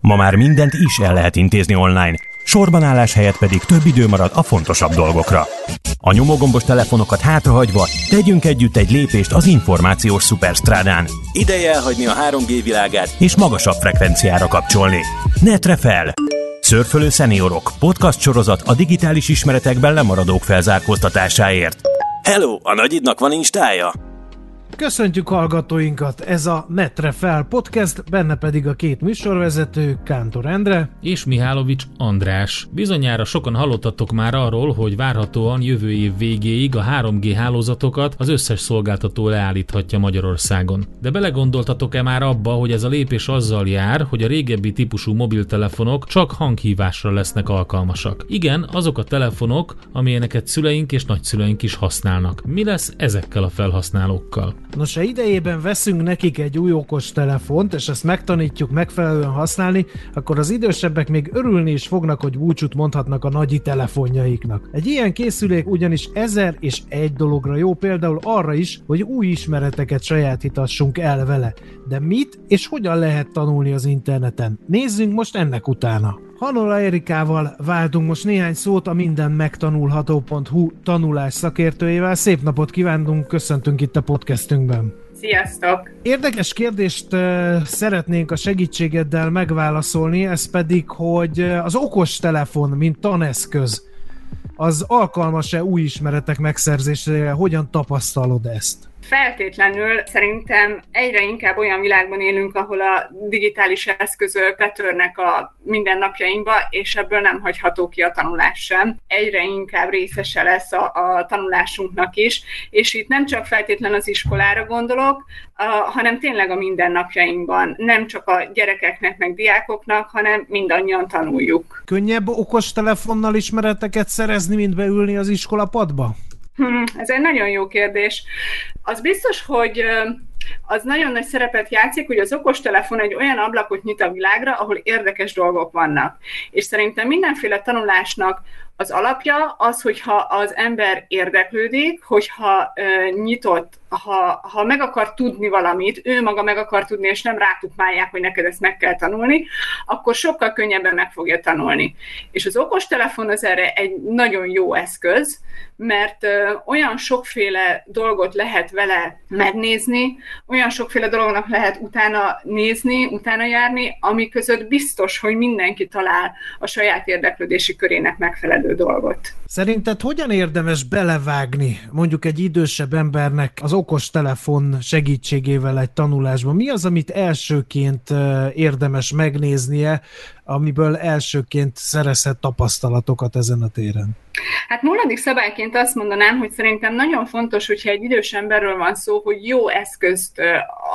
Ma már mindent is el lehet intézni online, sorban állás helyett pedig több idő marad a fontosabb dolgokra. A nyomógombos telefonokat hátrahagyva tegyünk együtt egy lépést az információs szuperstrádán. Ideje elhagyni a 3G világát és magasabb frekvenciára kapcsolni. Netre fel! Szörfölő szeniorok, podcast sorozat a digitális ismeretekben lemaradók felzárkóztatásáért. Hello, a nagyidnak van instája? Köszöntjük hallgatóinkat! Ez a Netre Fel podcast, benne pedig a két műsorvezető, Kántor Endre és Mihálovics András. Bizonyára sokan hallottatok már arról, hogy várhatóan jövő év végéig a 3G hálózatokat az összes szolgáltató leállíthatja Magyarországon. De belegondoltatok-e már abba, hogy ez a lépés azzal jár, hogy a régebbi típusú mobiltelefonok csak hanghívásra lesznek alkalmasak? Igen, azok a telefonok, amilyeneket szüleink és nagyszüleink is használnak. Mi lesz ezekkel a felhasználókkal? Nos, ha idejében veszünk nekik egy új okos telefont, és ezt megtanítjuk megfelelően használni, akkor az idősebbek még örülni is fognak, hogy búcsút mondhatnak a nagyi telefonjaiknak. Egy ilyen készülék ugyanis ezer és egy dologra jó, például arra is, hogy új ismereteket sajátítassunk el vele. De mit és hogyan lehet tanulni az interneten? Nézzünk most ennek utána. Hanola Erikával váltunk most néhány szót a minden megtanulható.hu tanulás szakértőjével. Szép napot kívánunk, köszöntünk itt a podcastünkben. Sziasztok! Érdekes kérdést uh, szeretnénk a segítségeddel megválaszolni, ez pedig, hogy az okos telefon, mint taneszköz, az alkalmas-e új ismeretek megszerzésére? Hogyan tapasztalod ezt? Feltétlenül szerintem egyre inkább olyan világban élünk, ahol a digitális eszközök betörnek a mindennapjainkba, és ebből nem hagyható ki a tanulás sem. Egyre inkább részese lesz a, a tanulásunknak is, és itt nem csak feltétlen az iskolára gondolok, a, hanem tényleg a mindennapjainkban. Nem csak a gyerekeknek, meg diákoknak, hanem mindannyian tanuljuk. Könnyebb okos telefonnal ismereteket szerezni, mint beülni az iskolapadba? Hmm, ez egy nagyon jó kérdés. Az biztos, hogy az nagyon nagy szerepet játszik, hogy az okostelefon egy olyan ablakot nyit a világra, ahol érdekes dolgok vannak. És szerintem mindenféle tanulásnak az alapja az, hogyha az ember érdeklődik, hogyha uh, nyitott, ha, ha meg akar tudni valamit, ő maga meg akar tudni, és nem rátukmálják, hogy neked ezt meg kell tanulni, akkor sokkal könnyebben meg fogja tanulni. És az okostelefon az erre egy nagyon jó eszköz, mert uh, olyan sokféle dolgot lehet vele megnézni, olyan sokféle dolognak lehet utána nézni, utána járni, ami között biztos, hogy mindenki talál a saját érdeklődési körének megfelelő dolgot. Szerinted hogyan érdemes belevágni mondjuk egy idősebb embernek az okos telefon segítségével egy tanulásba? Mi az, amit elsőként érdemes megnéznie, amiből elsőként szerezhet tapasztalatokat ezen a téren? Hát nulladik szabályként azt mondanám, hogy szerintem nagyon fontos, hogyha egy idős emberről van szó, hogy jó eszközt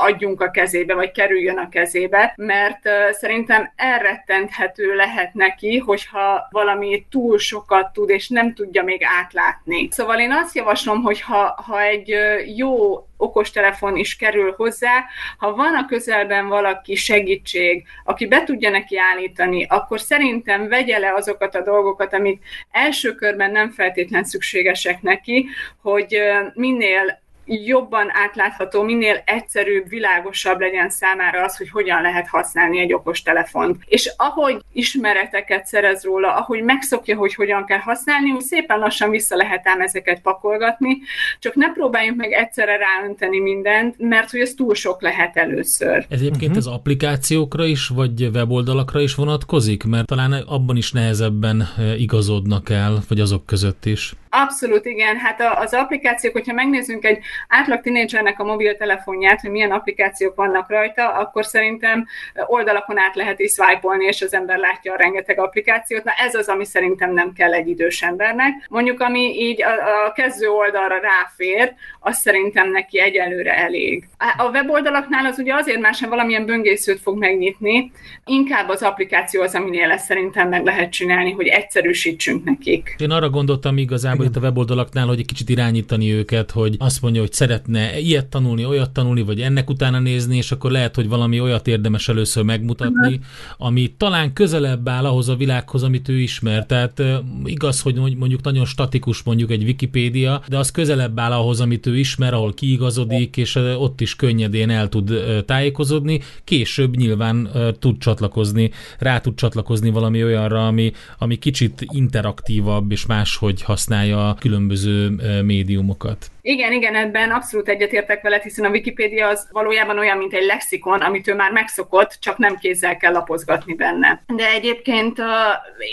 adjunk a kezébe, vagy kerüljön a kezébe, mert szerintem elrettenthető lehet neki, hogyha valami túl sokat tud, és nem tudja még átlátni. Szóval én azt javaslom, hogy ha, ha egy jó okostelefon is kerül hozzá. Ha van a közelben valaki segítség, aki be tudja neki állítani, akkor szerintem vegye le azokat a dolgokat, amik első körben nem feltétlen szükségesek neki, hogy minél jobban átlátható, minél egyszerűbb, világosabb legyen számára az, hogy hogyan lehet használni egy okos telefont. És ahogy ismereteket szerez róla, ahogy megszokja, hogy hogyan kell használni, úgy szépen lassan vissza lehet ám ezeket pakolgatni, csak ne próbáljunk meg egyszerre ráönteni mindent, mert hogy ez túl sok lehet először. Ez egyébként uh-huh. az applikációkra is, vagy weboldalakra is vonatkozik, mert talán abban is nehezebben eh, igazodnak el, vagy azok között is. Abszolút igen, hát az applikációk, hogyha megnézzünk egy átlag tinédzsernek a mobiltelefonját, hogy milyen applikációk vannak rajta, akkor szerintem oldalakon át lehet is swipe és az ember látja a rengeteg applikációt. Na ez az, ami szerintem nem kell egy idős embernek. Mondjuk, ami így a, a kezdő oldalra ráfér, az szerintem neki egyelőre elég. A weboldalaknál az ugye azért már sem valamilyen böngészőt fog megnyitni, inkább az applikáció az, aminél ezt szerintem meg lehet csinálni, hogy egyszerűsítsünk nekik. Én arra gondoltam igazából, általában itt a weboldalaknál, hogy egy kicsit irányítani őket, hogy azt mondja, hogy szeretne ilyet tanulni, olyat tanulni, vagy ennek utána nézni, és akkor lehet, hogy valami olyat érdemes először megmutatni, ami talán közelebb áll ahhoz a világhoz, amit ő ismer. Tehát igaz, hogy mondjuk nagyon statikus mondjuk egy Wikipédia, de az közelebb áll ahhoz, amit ő ismer, ahol kiigazodik, és ott is könnyedén el tud tájékozódni. Később nyilván tud csatlakozni, rá tud csatlakozni valami olyanra, ami, ami kicsit interaktívabb és máshogy használja a különböző médiumokat. Igen, igen, ebben abszolút egyetértek veled, hiszen a Wikipédia az valójában olyan, mint egy lexikon, amit ő már megszokott, csak nem kézzel kell lapozgatni benne. De egyébként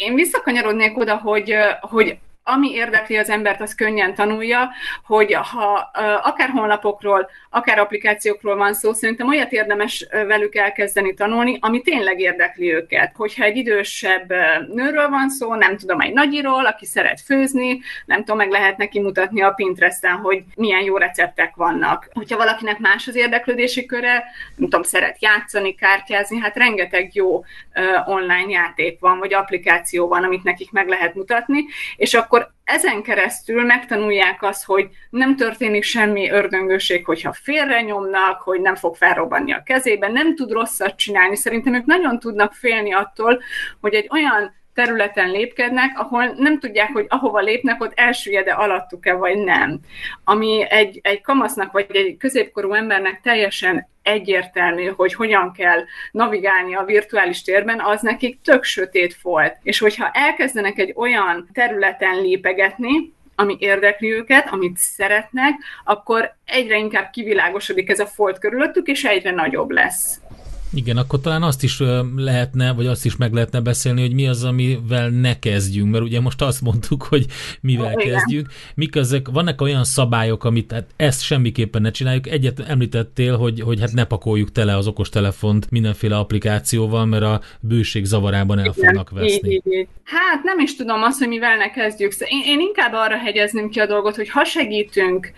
én visszakanyarodnék oda, hogy, hogy ami érdekli az embert, az könnyen tanulja, hogy ha akár honlapokról, akár applikációkról van szó, szerintem olyat érdemes velük elkezdeni tanulni, ami tényleg érdekli őket. Hogyha egy idősebb nőről van szó, nem tudom, egy nagyiról, aki szeret főzni, nem tudom, meg lehet neki mutatni a Pinteresten, hogy milyen jó receptek vannak. Hogyha valakinek más az érdeklődési köre, nem tudom, szeret játszani, kártyázni, hát rengeteg jó online játék van, vagy applikáció van, amit nekik meg lehet mutatni, és akkor ezen keresztül megtanulják azt, hogy nem történik semmi ördöngőség, hogyha félre nyomnak, hogy nem fog felrobbanni a kezében, nem tud rosszat csinálni. Szerintem ők nagyon tudnak félni attól, hogy egy olyan területen lépkednek, ahol nem tudják, hogy ahova lépnek, ott elsüllyed-e alattuk-e, vagy nem. Ami egy, egy kamasznak, vagy egy középkorú embernek teljesen egyértelmű, hogy hogyan kell navigálni a virtuális térben, az nekik tök sötét volt. És hogyha elkezdenek egy olyan területen lépegetni, ami érdekli őket, amit szeretnek, akkor egyre inkább kivilágosodik ez a folt körülöttük, és egyre nagyobb lesz. Igen, akkor talán azt is lehetne, vagy azt is meg lehetne beszélni, hogy mi az, amivel ne kezdjünk, mert ugye most azt mondtuk, hogy mivel Igen. kezdjük. Mik ezek, vannak olyan szabályok, amit hát ezt semmiképpen ne csináljuk. Egyet említettél, hogy, hogy hát ne pakoljuk tele az okostelefont mindenféle applikációval, mert a bőség zavarában el fognak veszni. Hát nem is tudom azt, hogy mivel ne kezdjük. Én, én inkább arra hegyezném ki a dolgot, hogy ha segítünk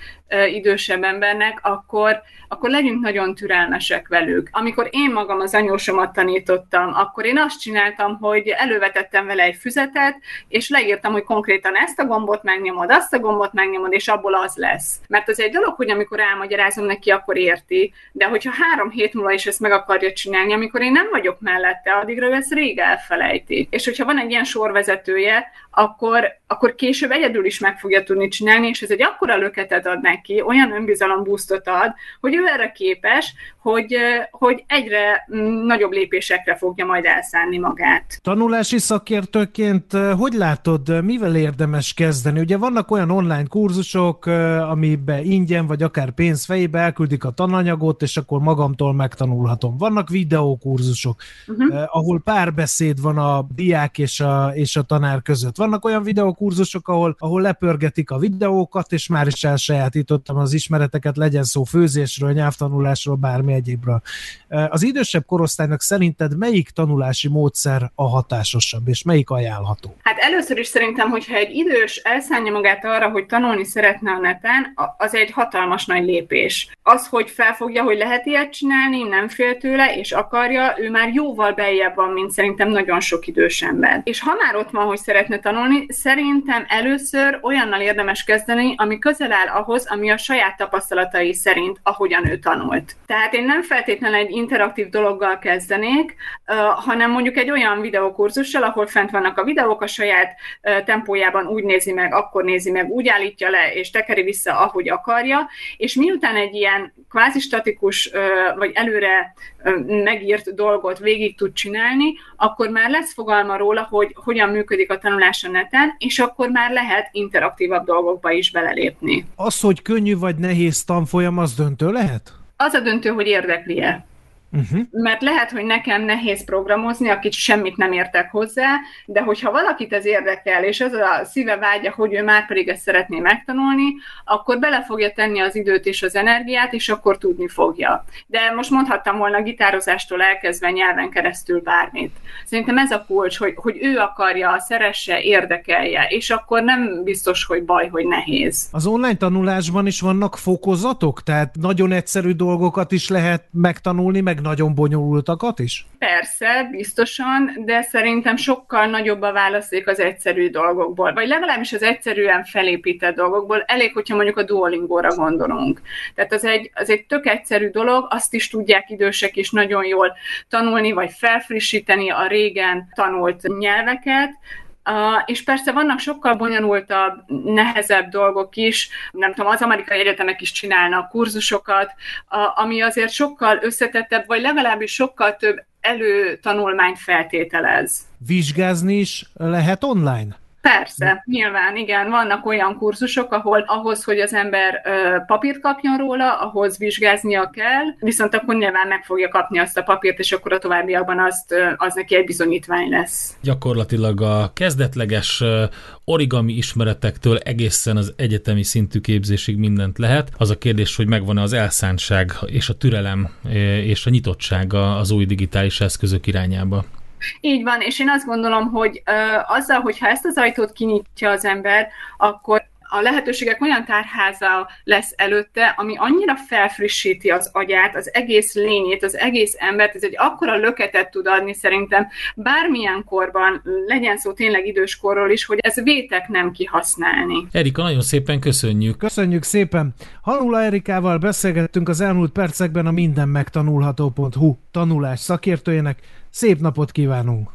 idősebb embernek, akkor, akkor legyünk nagyon türelmesek velük. Amikor én magam az anyósomat tanítottam, akkor én azt csináltam, hogy elővetettem vele egy füzetet, és leírtam, hogy konkrétan ezt a gombot megnyomod, azt a gombot megnyomod, és abból az lesz. Mert az egy dolog, hogy amikor elmagyarázom neki, akkor érti, de hogyha három hét múlva is ezt meg akarja csinálni, amikor én nem vagyok mellette, addigra ő ezt rég elfelejti. És hogyha van egy ilyen sorvezetője, akkor, akkor később egyedül is meg fogja tudni csinálni, és ez egy akkora löketet ad neki, olyan önbizalombusztot ad, hogy ő erre képes, hogy, hogy egyre mm, nagyobb lépésekre fogja majd elszánni magát. Tanulási szakértőként hogy látod, mivel érdemes kezdeni? Ugye vannak olyan online kurzusok, amiben ingyen vagy akár pénz fejébe elküldik a tananyagot, és akkor magamtól megtanulhatom. Vannak videókurzusok, uh-huh. ahol párbeszéd van a diák és a, és a tanár között. Vannak olyan videókurzusok, ahol, ahol lepörgetik a videókat, és már is elsajátítottam az ismereteket, legyen szó főzésről, nyelvtanulásról, bármi egyébről. Az idősebb korosztálynak szerinted melyik tanulási módszer a hatásosabb, és melyik ajánlható? Hát először is szerintem, hogyha egy idős elszánja magát arra, hogy tanulni szeretne a neten, az egy hatalmas nagy lépés. Az, hogy felfogja, hogy lehet ilyet csinálni, nem fél tőle, és akarja, ő már jóval beljebb van, mint szerintem nagyon sok idős ember. És ha már ott van, hogy szeretne tanulni, szerintem először olyannal érdemes kezdeni, ami közel áll ahhoz, ami a saját tapasztalatai szerint, ahogyan ő tanult. Tehát én nem feltétlenül egy interaktív dologgal kezdenék, hanem mondjuk egy olyan videókurzussal, ahol fent vannak a videók, a saját tempójában úgy nézi meg, akkor nézi meg, úgy állítja le, és tekeri vissza, ahogy akarja, és miután egy ilyen kvázi statikus, vagy előre megírt dolgot végig tud csinálni, akkor már lesz fogalma róla, hogy hogyan működik a tanulás a neten, és akkor már lehet interaktívabb dolgokba is belelépni. Az, hogy könnyű vagy nehéz tanfolyam, az döntő lehet? az a döntő, hogy érdekli-e. Uh-huh. Mert lehet, hogy nekem nehéz programozni, akit semmit nem értek hozzá, de hogyha valakit ez érdekel, és az a szíve vágya, hogy ő már pedig ezt szeretné megtanulni, akkor bele fogja tenni az időt és az energiát, és akkor tudni fogja. De most mondhattam volna gitározástól elkezdve nyelven keresztül bármit. Szerintem ez a kulcs, hogy, hogy ő akarja, szeresse, érdekelje, és akkor nem biztos, hogy baj, hogy nehéz. Az online tanulásban is vannak fokozatok? Tehát nagyon egyszerű dolgokat is lehet megtanulni, meg nagyon bonyolultakat is? Persze, biztosan, de szerintem sokkal nagyobb a választék az egyszerű dolgokból, vagy legalábbis az egyszerűen felépített dolgokból. Elég, hogyha mondjuk a Duolingo-ra gondolunk. Tehát az egy, az egy tök egyszerű dolog, azt is tudják idősek is nagyon jól tanulni, vagy felfrissíteni a régen tanult nyelveket, És persze vannak sokkal bonyolultabb, nehezebb dolgok is, nem tudom, az amerikai egyetemek is csinálnak kurzusokat, uh, ami azért sokkal összetettebb, vagy legalábbis sokkal több előtanulmányt feltételez. Vizsgázni is lehet online? Persze, nyilván, igen, vannak olyan kurzusok, ahol ahhoz, hogy az ember ö, papírt kapjon róla, ahhoz vizsgáznia kell, viszont akkor nyilván meg fogja kapni azt a papírt, és akkor a továbbiakban azt, ö, az neki egy bizonyítvány lesz. Gyakorlatilag a kezdetleges origami ismeretektől egészen az egyetemi szintű képzésig mindent lehet. Az a kérdés, hogy megvan-e az elszántság és a türelem és a nyitottság az új digitális eszközök irányába. Így van, és én azt gondolom, hogy ö, azzal, hogyha ezt az ajtót kinyitja az ember, akkor a lehetőségek olyan tárháza lesz előtte, ami annyira felfrissíti az agyát, az egész lényét, az egész embert, ez egy akkora löketet tud adni szerintem bármilyen korban, legyen szó tényleg időskorról is, hogy ez vétek nem kihasználni. Erika, nagyon szépen köszönjük. Köszönjük szépen. Halula Erikával beszélgettünk az elmúlt percekben a mindenmegtanulható.hu tanulás szakértőjének. Szép napot kívánunk!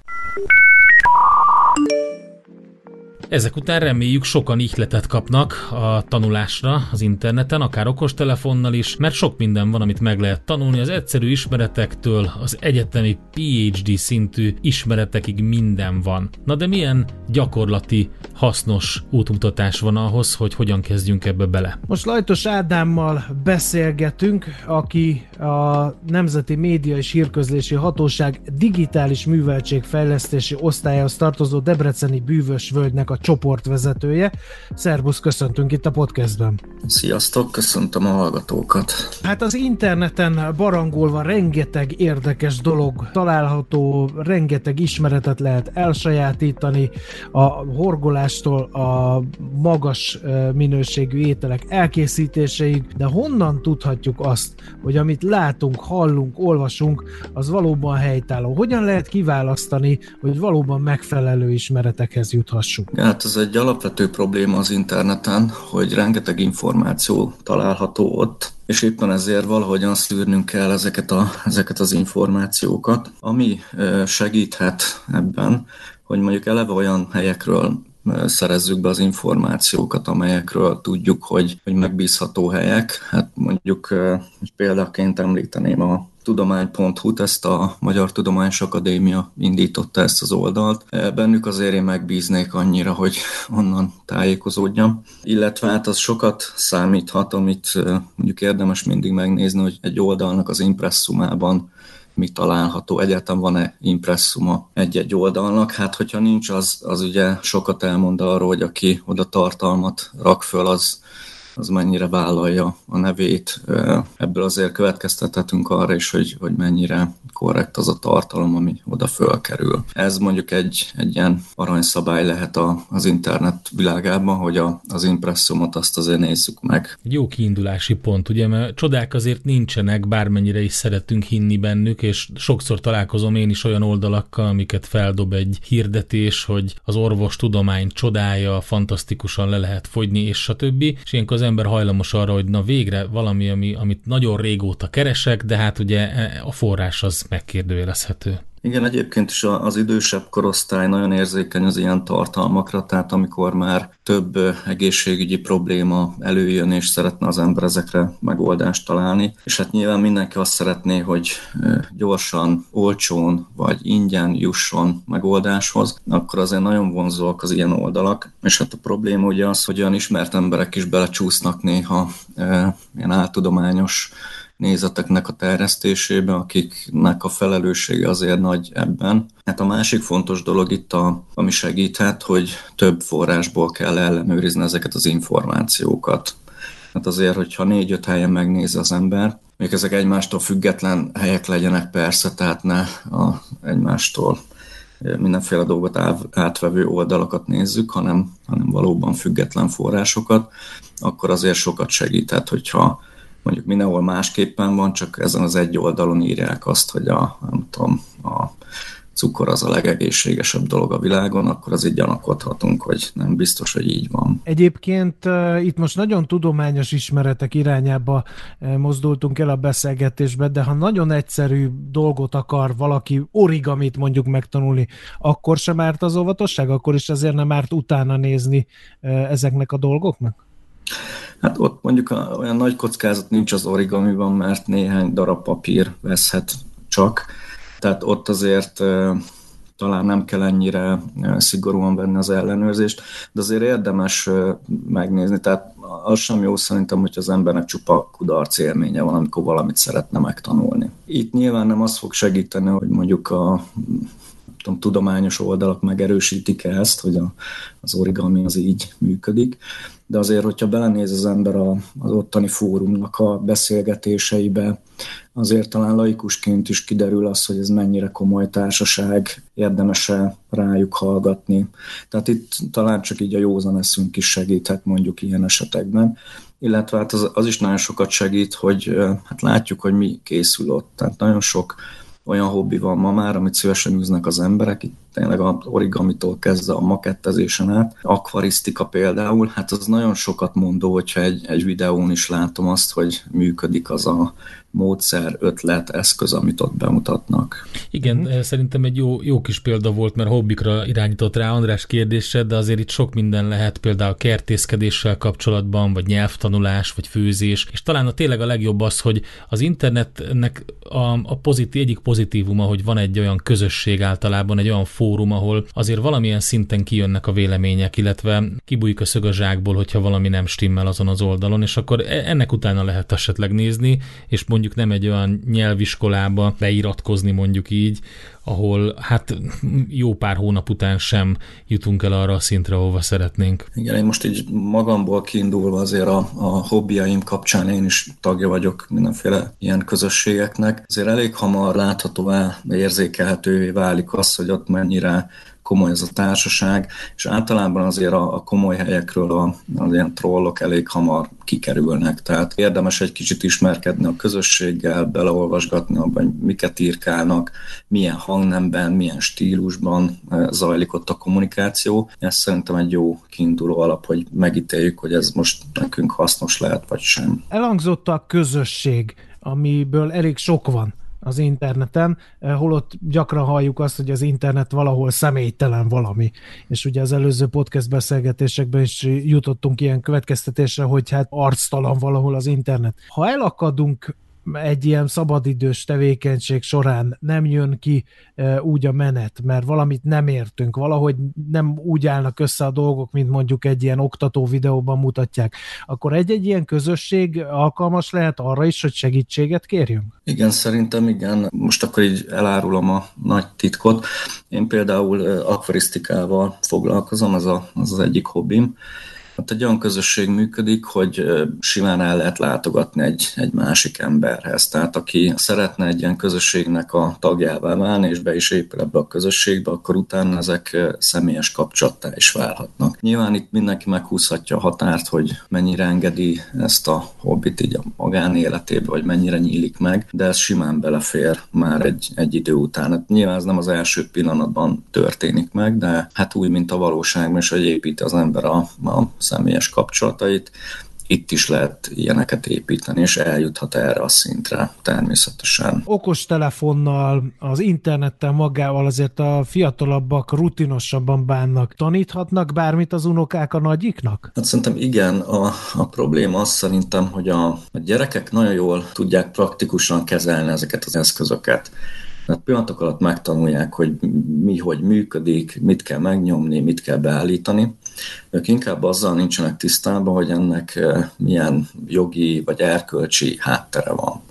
Ezek után reméljük sokan ihletet kapnak a tanulásra az interneten, akár okostelefonnal is, mert sok minden van, amit meg lehet tanulni, az egyszerű ismeretektől az egyetemi PhD szintű ismeretekig minden van. Na de milyen gyakorlati, hasznos útmutatás van ahhoz, hogy hogyan kezdjünk ebbe bele? Most Lajtos Ádámmal beszélgetünk, aki a Nemzeti Média és Hírközlési Hatóság digitális műveltségfejlesztési osztályához tartozó Debreceni bűvös völgynek a csoportvezetője. Szerbusz, köszöntünk itt a podcastben. Sziasztok, köszöntöm a hallgatókat. Hát az interneten barangolva rengeteg érdekes dolog található, rengeteg ismeretet lehet elsajátítani, a horgolástól a magas minőségű ételek elkészítéseig, de honnan tudhatjuk azt, hogy amit látunk, hallunk, olvasunk, az valóban helytálló? Hogyan lehet kiválasztani, hogy valóban megfelelő ismeretekhez juthassunk? Hát ez egy alapvető probléma az interneten, hogy rengeteg információ található ott, és éppen ezért valahogyan szűrnünk kell ezeket, a, ezeket az információkat, ami segíthet ebben, hogy mondjuk eleve olyan helyekről szerezzük be az információkat, amelyekről tudjuk, hogy, hogy megbízható helyek. Hát mondjuk példaként említeném a tudomány.hu-t, ezt a Magyar Tudományos Akadémia indította ezt az oldalt. E, bennük azért én megbíznék annyira, hogy onnan tájékozódjam. Illetve hát az sokat számíthat, amit e, mondjuk érdemes mindig megnézni, hogy egy oldalnak az impresszumában mi található, egyáltalán van-e impresszuma egy-egy oldalnak. Hát, hogyha nincs, az, az ugye sokat elmond arról, hogy aki oda tartalmat rak föl, az az mennyire vállalja a nevét. Ebből azért következtethetünk arra is, hogy, hogy mennyire korrekt az a tartalom, ami oda fölkerül. Ez mondjuk egy, egy ilyen aranyszabály lehet a, az internet világában, hogy a, az impresszumot azt azért nézzük meg. Egy jó kiindulási pont, ugye, mert csodák azért nincsenek, bármennyire is szeretünk hinni bennük, és sokszor találkozom én is olyan oldalakkal, amiket feldob egy hirdetés, hogy az orvos tudomány csodája, fantasztikusan le lehet fogyni, és stb. És ilyenkor az ember hajlamos arra, hogy na végre valami, ami, amit nagyon régóta keresek, de hát ugye e, a forrás az megkérdőjelezhető. Igen, egyébként is az idősebb korosztály nagyon érzékeny az ilyen tartalmakra, tehát amikor már több egészségügyi probléma előjön, és szeretne az ember ezekre megoldást találni. És hát nyilván mindenki azt szeretné, hogy gyorsan, olcsón vagy ingyen jusson megoldáshoz, akkor azért nagyon vonzóak az ilyen oldalak. És hát a probléma ugye az, hogy olyan ismert emberek is belecsúsznak néha ilyen áltudományos nézeteknek a terjesztésébe, akiknek a felelőssége azért nagy ebben. Hát a másik fontos dolog itt, a, ami segíthet, hogy több forrásból kell ellenőrizni ezeket az információkat. Hát azért, hogyha négy-öt helyen megnézi az ember, még ezek egymástól független helyek legyenek persze, tehát ne a egymástól mindenféle dolgot átvevő oldalakat nézzük, hanem, hanem valóban független forrásokat, akkor azért sokat segített, hogyha mondjuk mindenhol másképpen van, csak ezen az egy oldalon írják azt, hogy a, nem tudom, a cukor az a legegészségesebb dolog a világon, akkor az így gyanakodhatunk, hogy nem biztos, hogy így van. Egyébként itt most nagyon tudományos ismeretek irányába mozdultunk el a beszélgetésbe, de ha nagyon egyszerű dolgot akar valaki origamit mondjuk megtanulni, akkor sem árt az óvatosság? Akkor is azért nem árt utána nézni ezeknek a dolgoknak? Hát ott mondjuk olyan nagy kockázat nincs az origamiban, mert néhány darab papír veszhet csak, tehát ott azért talán nem kell ennyire szigorúan venni az ellenőrzést, de azért érdemes megnézni. Tehát az sem jó szerintem, hogy az embernek csupa kudarc élménye van, amikor valamit szeretne megtanulni. Itt nyilván nem az fog segíteni, hogy mondjuk a tudom, tudományos oldalak megerősítik ezt, hogy a, az origami az így működik, de azért, hogyha belenéz az ember a, az ottani fórumnak a beszélgetéseibe, azért talán laikusként is kiderül az, hogy ez mennyire komoly társaság, érdemes-e rájuk hallgatni. Tehát itt talán csak így a józan eszünk is segíthet mondjuk ilyen esetekben illetve hát az, az is nagyon sokat segít, hogy hát látjuk, hogy mi készül ott. Tehát nagyon sok olyan hobbi van ma már, amit szívesen űznek az emberek, itt tényleg a origamitól kezdve a makettezésen át. Akvarisztika például, hát az nagyon sokat mondó, hogyha egy, egy videón is látom azt, hogy működik az a módszer, ötlet, eszköz, amit ott bemutatnak. Igen, mm. szerintem egy jó, jó kis példa volt, mert hobbikra irányított rá András kérdése, de azért itt sok minden lehet, például kertészkedéssel kapcsolatban, vagy nyelvtanulás, vagy főzés, és talán a tényleg a legjobb az, hogy az internetnek a, a pozitív, egyik pozitívuma, hogy van egy olyan közösség általában, egy olyan fórum, ahol azért valamilyen szinten kijönnek a vélemények, illetve kibújik a szög a zsákból, hogyha valami nem stimmel azon az oldalon, és akkor e, ennek utána lehet esetleg nézni, és mondjuk nem egy olyan nyelviskolába beiratkozni mondjuk így, ahol hát jó pár hónap után sem jutunk el arra a szintre, ahova szeretnénk. Igen, én most így magamból kiindulva azért a, a hobbiaim kapcsán én is tagja vagyok mindenféle ilyen közösségeknek. Azért elég hamar láthatóvá, érzékelhetővé válik az, hogy ott mennyire komoly ez a társaság, és általában azért a, a komoly helyekről a, az ilyen trollok elég hamar kikerülnek, tehát érdemes egy kicsit ismerkedni a közösséggel, beleolvasgatni abban, hogy miket írkálnak, milyen hangnemben, milyen stílusban eh, zajlik ott a kommunikáció. Ez szerintem egy jó kiinduló alap, hogy megítéljük, hogy ez most nekünk hasznos lehet, vagy sem. Elhangzott a közösség, amiből elég sok van az interneten, eh, holott gyakran halljuk azt, hogy az internet valahol személytelen valami. És ugye az előző podcast beszélgetésekben is jutottunk ilyen következtetésre, hogy hát arctalan valahol az internet. Ha elakadunk egy ilyen szabadidős tevékenység során nem jön ki úgy a menet, mert valamit nem értünk, valahogy nem úgy állnak össze a dolgok, mint mondjuk egy ilyen oktató videóban mutatják, akkor egy-egy ilyen közösség alkalmas lehet arra is, hogy segítséget kérjünk? Igen, szerintem igen. Most akkor így elárulom a nagy titkot. Én például akvarisztikával foglalkozom, ez a, az egyik hobbim, Hát egy olyan közösség működik, hogy simán el lehet látogatni egy, egy másik emberhez. Tehát aki szeretne egy ilyen közösségnek a tagjává válni, és be is épül ebbe a közösségbe, akkor utána ezek személyes kapcsolattá is válhatnak. Nyilván itt mindenki meghúzhatja a határt, hogy mennyire engedi ezt a hobbit így a magánéletébe, vagy mennyire nyílik meg, de ez simán belefér már egy, egy idő után. Hát nyilván ez nem az első pillanatban történik meg, de hát úgy, mint a valóságban, és hogy építi az ember a, a személyes kapcsolatait, itt is lehet ilyeneket építeni, és eljuthat erre a szintre természetesen. Okos telefonnal, az internettel magával azért a fiatalabbak rutinosabban bánnak. Taníthatnak bármit az unokák a nagyiknak? Hát szerintem igen. A, a probléma az szerintem, hogy a, a gyerekek nagyon jól tudják praktikusan kezelni ezeket az eszközöket. Tehát pillanatok alatt megtanulják, hogy mi hogy működik, mit kell megnyomni, mit kell beállítani. Ők inkább azzal nincsenek tisztában, hogy ennek eh, milyen jogi vagy erkölcsi háttere van.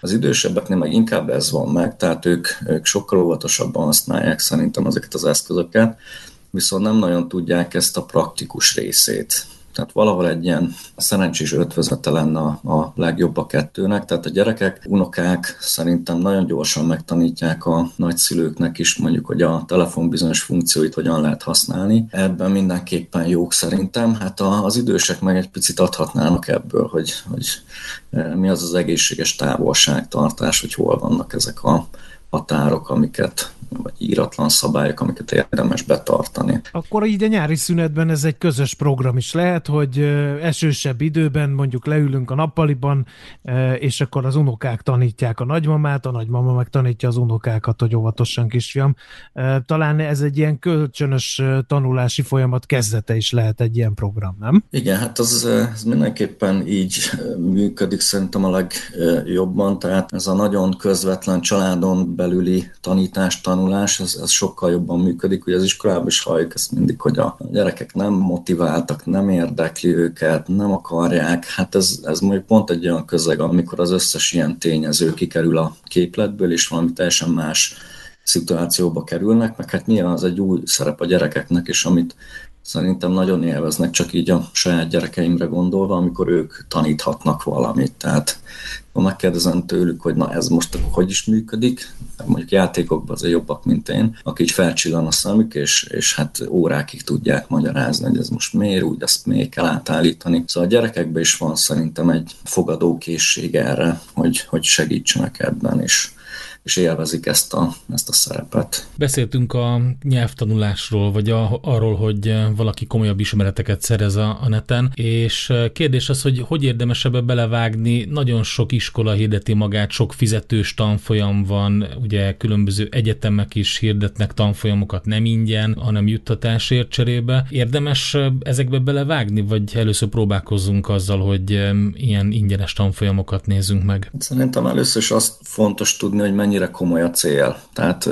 Az idősebbeknél meg inkább ez van meg, tehát ők, ők sokkal óvatosabban használják szerintem ezeket az eszközöket, viszont nem nagyon tudják ezt a praktikus részét. Tehát valahol egy ilyen szerencsés ötvözete lenne a legjobb a kettőnek. Tehát a gyerekek, unokák szerintem nagyon gyorsan megtanítják a nagyszülőknek is mondjuk, hogy a telefon bizonyos funkcióit hogyan lehet használni. Ebben mindenképpen jók szerintem. Hát az idősek meg egy picit adhatnának ebből, hogy, hogy e, mi az az egészséges távolságtartás, hogy hol vannak ezek a határok, amiket vagy íratlan szabályok, amiket érdemes betartani. Akkor így a nyári szünetben ez egy közös program is lehet, hogy esősebb időben mondjuk leülünk a nappaliban, és akkor az unokák tanítják a nagymamát, a nagymama meg tanítja az unokákat, hogy óvatosan kisfiam. Talán ez egy ilyen kölcsönös tanulási folyamat kezdete is lehet egy ilyen program, nem? Igen, hát az, ez mindenképpen így működik szerintem a legjobban, tehát ez a nagyon közvetlen családon belüli tanítás, tanulás, tanulás, ez, ez sokkal jobban működik. hogy az iskolában is halljuk ezt mindig, hogy a gyerekek nem motiváltak, nem érdekli őket, nem akarják. Hát ez, ez mondjuk pont egy olyan közeg, amikor az összes ilyen tényező kikerül a képletből, és valami teljesen más szituációba kerülnek, meg hát nyilván az egy új szerep a gyerekeknek, és amit szerintem nagyon élveznek, csak így a saját gyerekeimre gondolva, amikor ők taníthatnak valamit. Tehát ha megkérdezem tőlük, hogy na ez most hogy is működik, mondjuk játékokban azért jobbak, mint én, aki így felcsillan a szemük, és, és hát órákig tudják magyarázni, hogy ez most miért úgy, ezt még kell átállítani. Szóval a gyerekekben is van szerintem egy fogadókészség erre, hogy, hogy segítsenek ebben, és és élvezik ezt a, ezt a szerepet. Beszéltünk a nyelvtanulásról, vagy a, arról, hogy valaki komolyabb ismereteket szerez a, a neten, és kérdés az, hogy hogy érdemes ebbe belevágni. Nagyon sok iskola hirdeti magát, sok fizetős tanfolyam van, ugye különböző egyetemek is hirdetnek tanfolyamokat nem ingyen, hanem juttatásért cserébe. Érdemes ezekbe belevágni, vagy először próbálkozzunk azzal, hogy ilyen ingyenes tanfolyamokat nézzünk meg? Szerintem először is azt fontos tudni, hogy mennyi mennyire komoly a cél. Tehát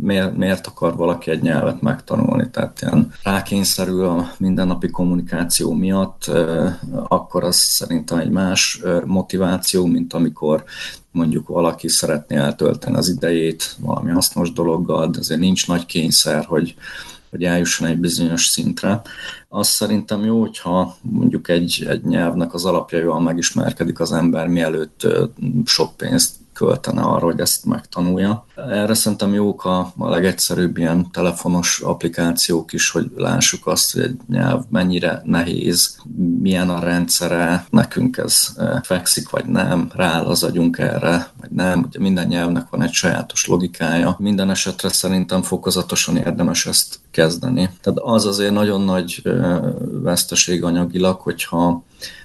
miért, miért akar valaki egy nyelvet megtanulni? Tehát ilyen rákényszerül a mindennapi kommunikáció miatt, akkor az szerintem egy más motiváció, mint amikor mondjuk valaki szeretné eltölteni az idejét valami hasznos dologgal, de azért nincs nagy kényszer, hogy, hogy eljusson egy bizonyos szintre. Az szerintem jó, hogyha mondjuk egy, egy nyelvnek az alapja jól megismerkedik az ember, mielőtt sok pénzt költene arra, hogy ezt megtanulja. Erre szerintem jók a, a legegyszerűbb ilyen telefonos applikációk is, hogy lássuk azt, hogy egy nyelv mennyire nehéz, milyen a rendszere, nekünk ez e, fekszik vagy nem, rááll az agyunk erre, vagy nem. Ugye minden nyelvnek van egy sajátos logikája. Minden esetre szerintem fokozatosan érdemes ezt kezdeni. Tehát az azért nagyon nagy e, veszteség anyagilag, hogyha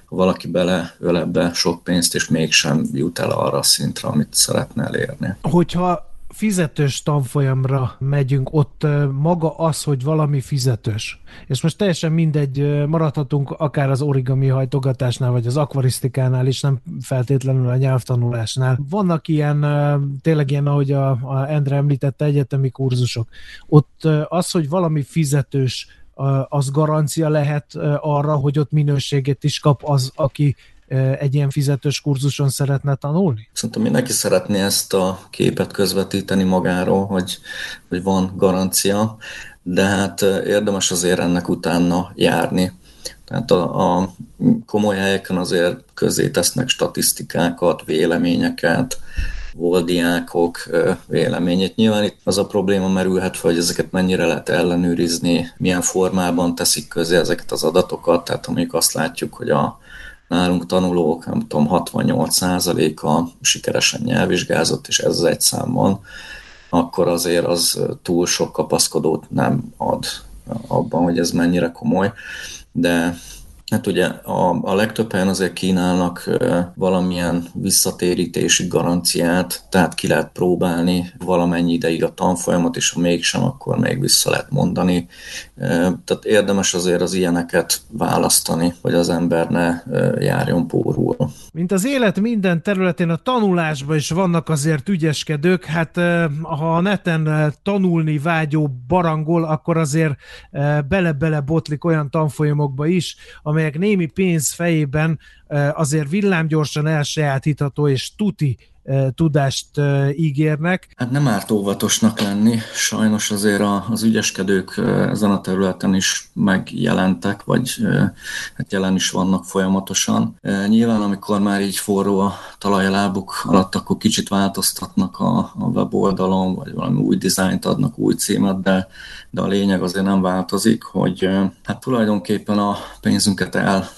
valaki beleöl ebbe sok pénzt, és mégsem jut el arra a szintre, amit szeretne elérni. Hogyha fizetős tanfolyamra megyünk, ott maga az, hogy valami fizetős. És most teljesen mindegy, maradhatunk akár az origami hajtogatásnál, vagy az akvarisztikánál is, nem feltétlenül a nyelvtanulásnál. Vannak ilyen, tényleg ilyen, ahogy a, a Endre említette, egyetemi kurzusok. Ott az, hogy valami fizetős az garancia lehet arra, hogy ott minőséget is kap az, aki egy ilyen fizetős kurzuson szeretne tanulni? Szerintem mindenki szeretné ezt a képet közvetíteni magáról, hogy, hogy van garancia, de hát érdemes azért ennek utána járni. Tehát a, a komoly helyeken azért közé tesznek statisztikákat, véleményeket, volt diákok véleményét. Nyilván itt az a probléma merülhet fel, hogy ezeket mennyire lehet ellenőrizni, milyen formában teszik közé ezeket az adatokat, tehát mondjuk azt látjuk, hogy a nálunk tanulók, nem tudom, 68%-a sikeresen nyelvvizsgázott, és ez az egy számban, akkor azért az túl sok kapaszkodót nem ad abban, hogy ez mennyire komoly, de Hát ugye a, a legtöbb helyen azért kínálnak valamilyen visszatérítési garanciát, tehát ki lehet próbálni valamennyi ideig a tanfolyamot, és ha mégsem, akkor még vissza lehet mondani. Tehát érdemes azért az ilyeneket választani, hogy az ember ne járjon pórul. Mint az élet minden területén, a tanulásban is vannak azért ügyeskedők, hát ha a neten tanulni vágyó barangol, akkor azért bele-bele botlik olyan tanfolyamokba is, amelyek némi pénz fejében azért villámgyorsan elsajátítható, és tuti tudást ígérnek. Hát nem árt óvatosnak lenni, sajnos azért az ügyeskedők ezen a területen is megjelentek, vagy hát jelen is vannak folyamatosan. Nyilván, amikor már így forró a talaj a lábuk alatt, akkor kicsit változtatnak a, a weboldalon, vagy valami új dizájnt adnak, új címet, de, de a lényeg azért nem változik, hogy hát tulajdonképpen a pénzünket el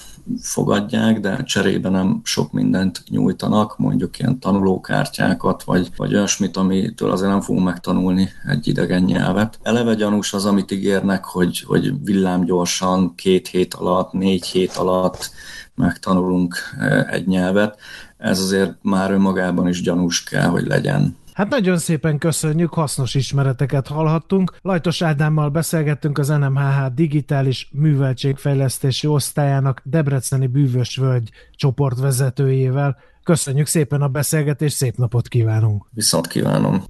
fogadják, de cserébe nem sok mindent nyújtanak, mondjuk ilyen tanulókártyákat, vagy, vagy olyasmit, amitől azért nem fogunk megtanulni egy idegen nyelvet. Eleve gyanús az, amit ígérnek, hogy, hogy villámgyorsan, két hét alatt, négy hét alatt megtanulunk e, egy nyelvet. Ez azért már önmagában is gyanús kell, hogy legyen. Hát nagyon szépen köszönjük, hasznos ismereteket hallhattunk. Lajtos Ádámmal beszélgettünk az NMHH digitális műveltségfejlesztési osztályának Debreceni Bűvös Völgy csoportvezetőjével. Köszönjük szépen a beszélgetést, szép napot kívánunk! Viszont kívánom!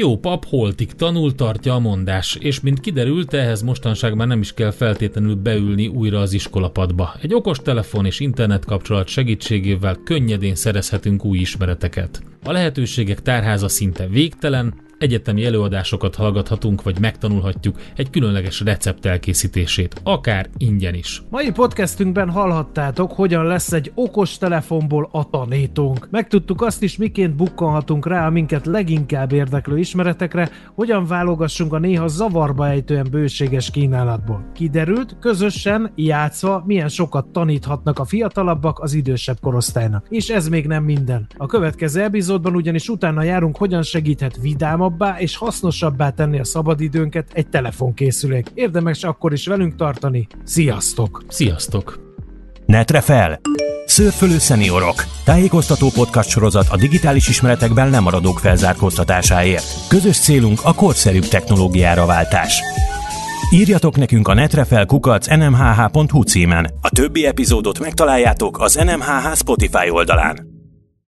Jó pap holtig tanul, tartja a mondás, és mint kiderült, ehhez mostanság már nem is kell feltétlenül beülni újra az iskolapadba. Egy okos telefon és internet kapcsolat segítségével könnyedén szerezhetünk új ismereteket. A lehetőségek tárháza szinte végtelen, egyetemi előadásokat hallgathatunk, vagy megtanulhatjuk egy különleges recept elkészítését, akár ingyen is. Mai podcastünkben hallhattátok, hogyan lesz egy okos telefonból a tanítónk. Megtudtuk azt is, miként bukkanhatunk rá a minket leginkább érdeklő ismeretekre, hogyan válogassunk a néha zavarba ejtően bőséges kínálatból. Kiderült, közösen, játszva, milyen sokat taníthatnak a fiatalabbak az idősebb korosztálynak. És ez még nem minden. A következő epizódban ugyanis utána járunk, hogyan segíthet vidámabb vidámabbá és hasznosabbá tenni a szabadidőnket egy telefonkészülék. Érdemes akkor is velünk tartani. Sziasztok! Sziasztok! Netre fel! Szörfölő szeniorok! Tájékoztató podcast sorozat a digitális ismeretekben lemaradók felzárkóztatásáért. Közös célunk a korszerűbb technológiára váltás. Írjatok nekünk a netrefelkukac nmhh.hu címen. A többi epizódot megtaláljátok az NMHH Spotify oldalán.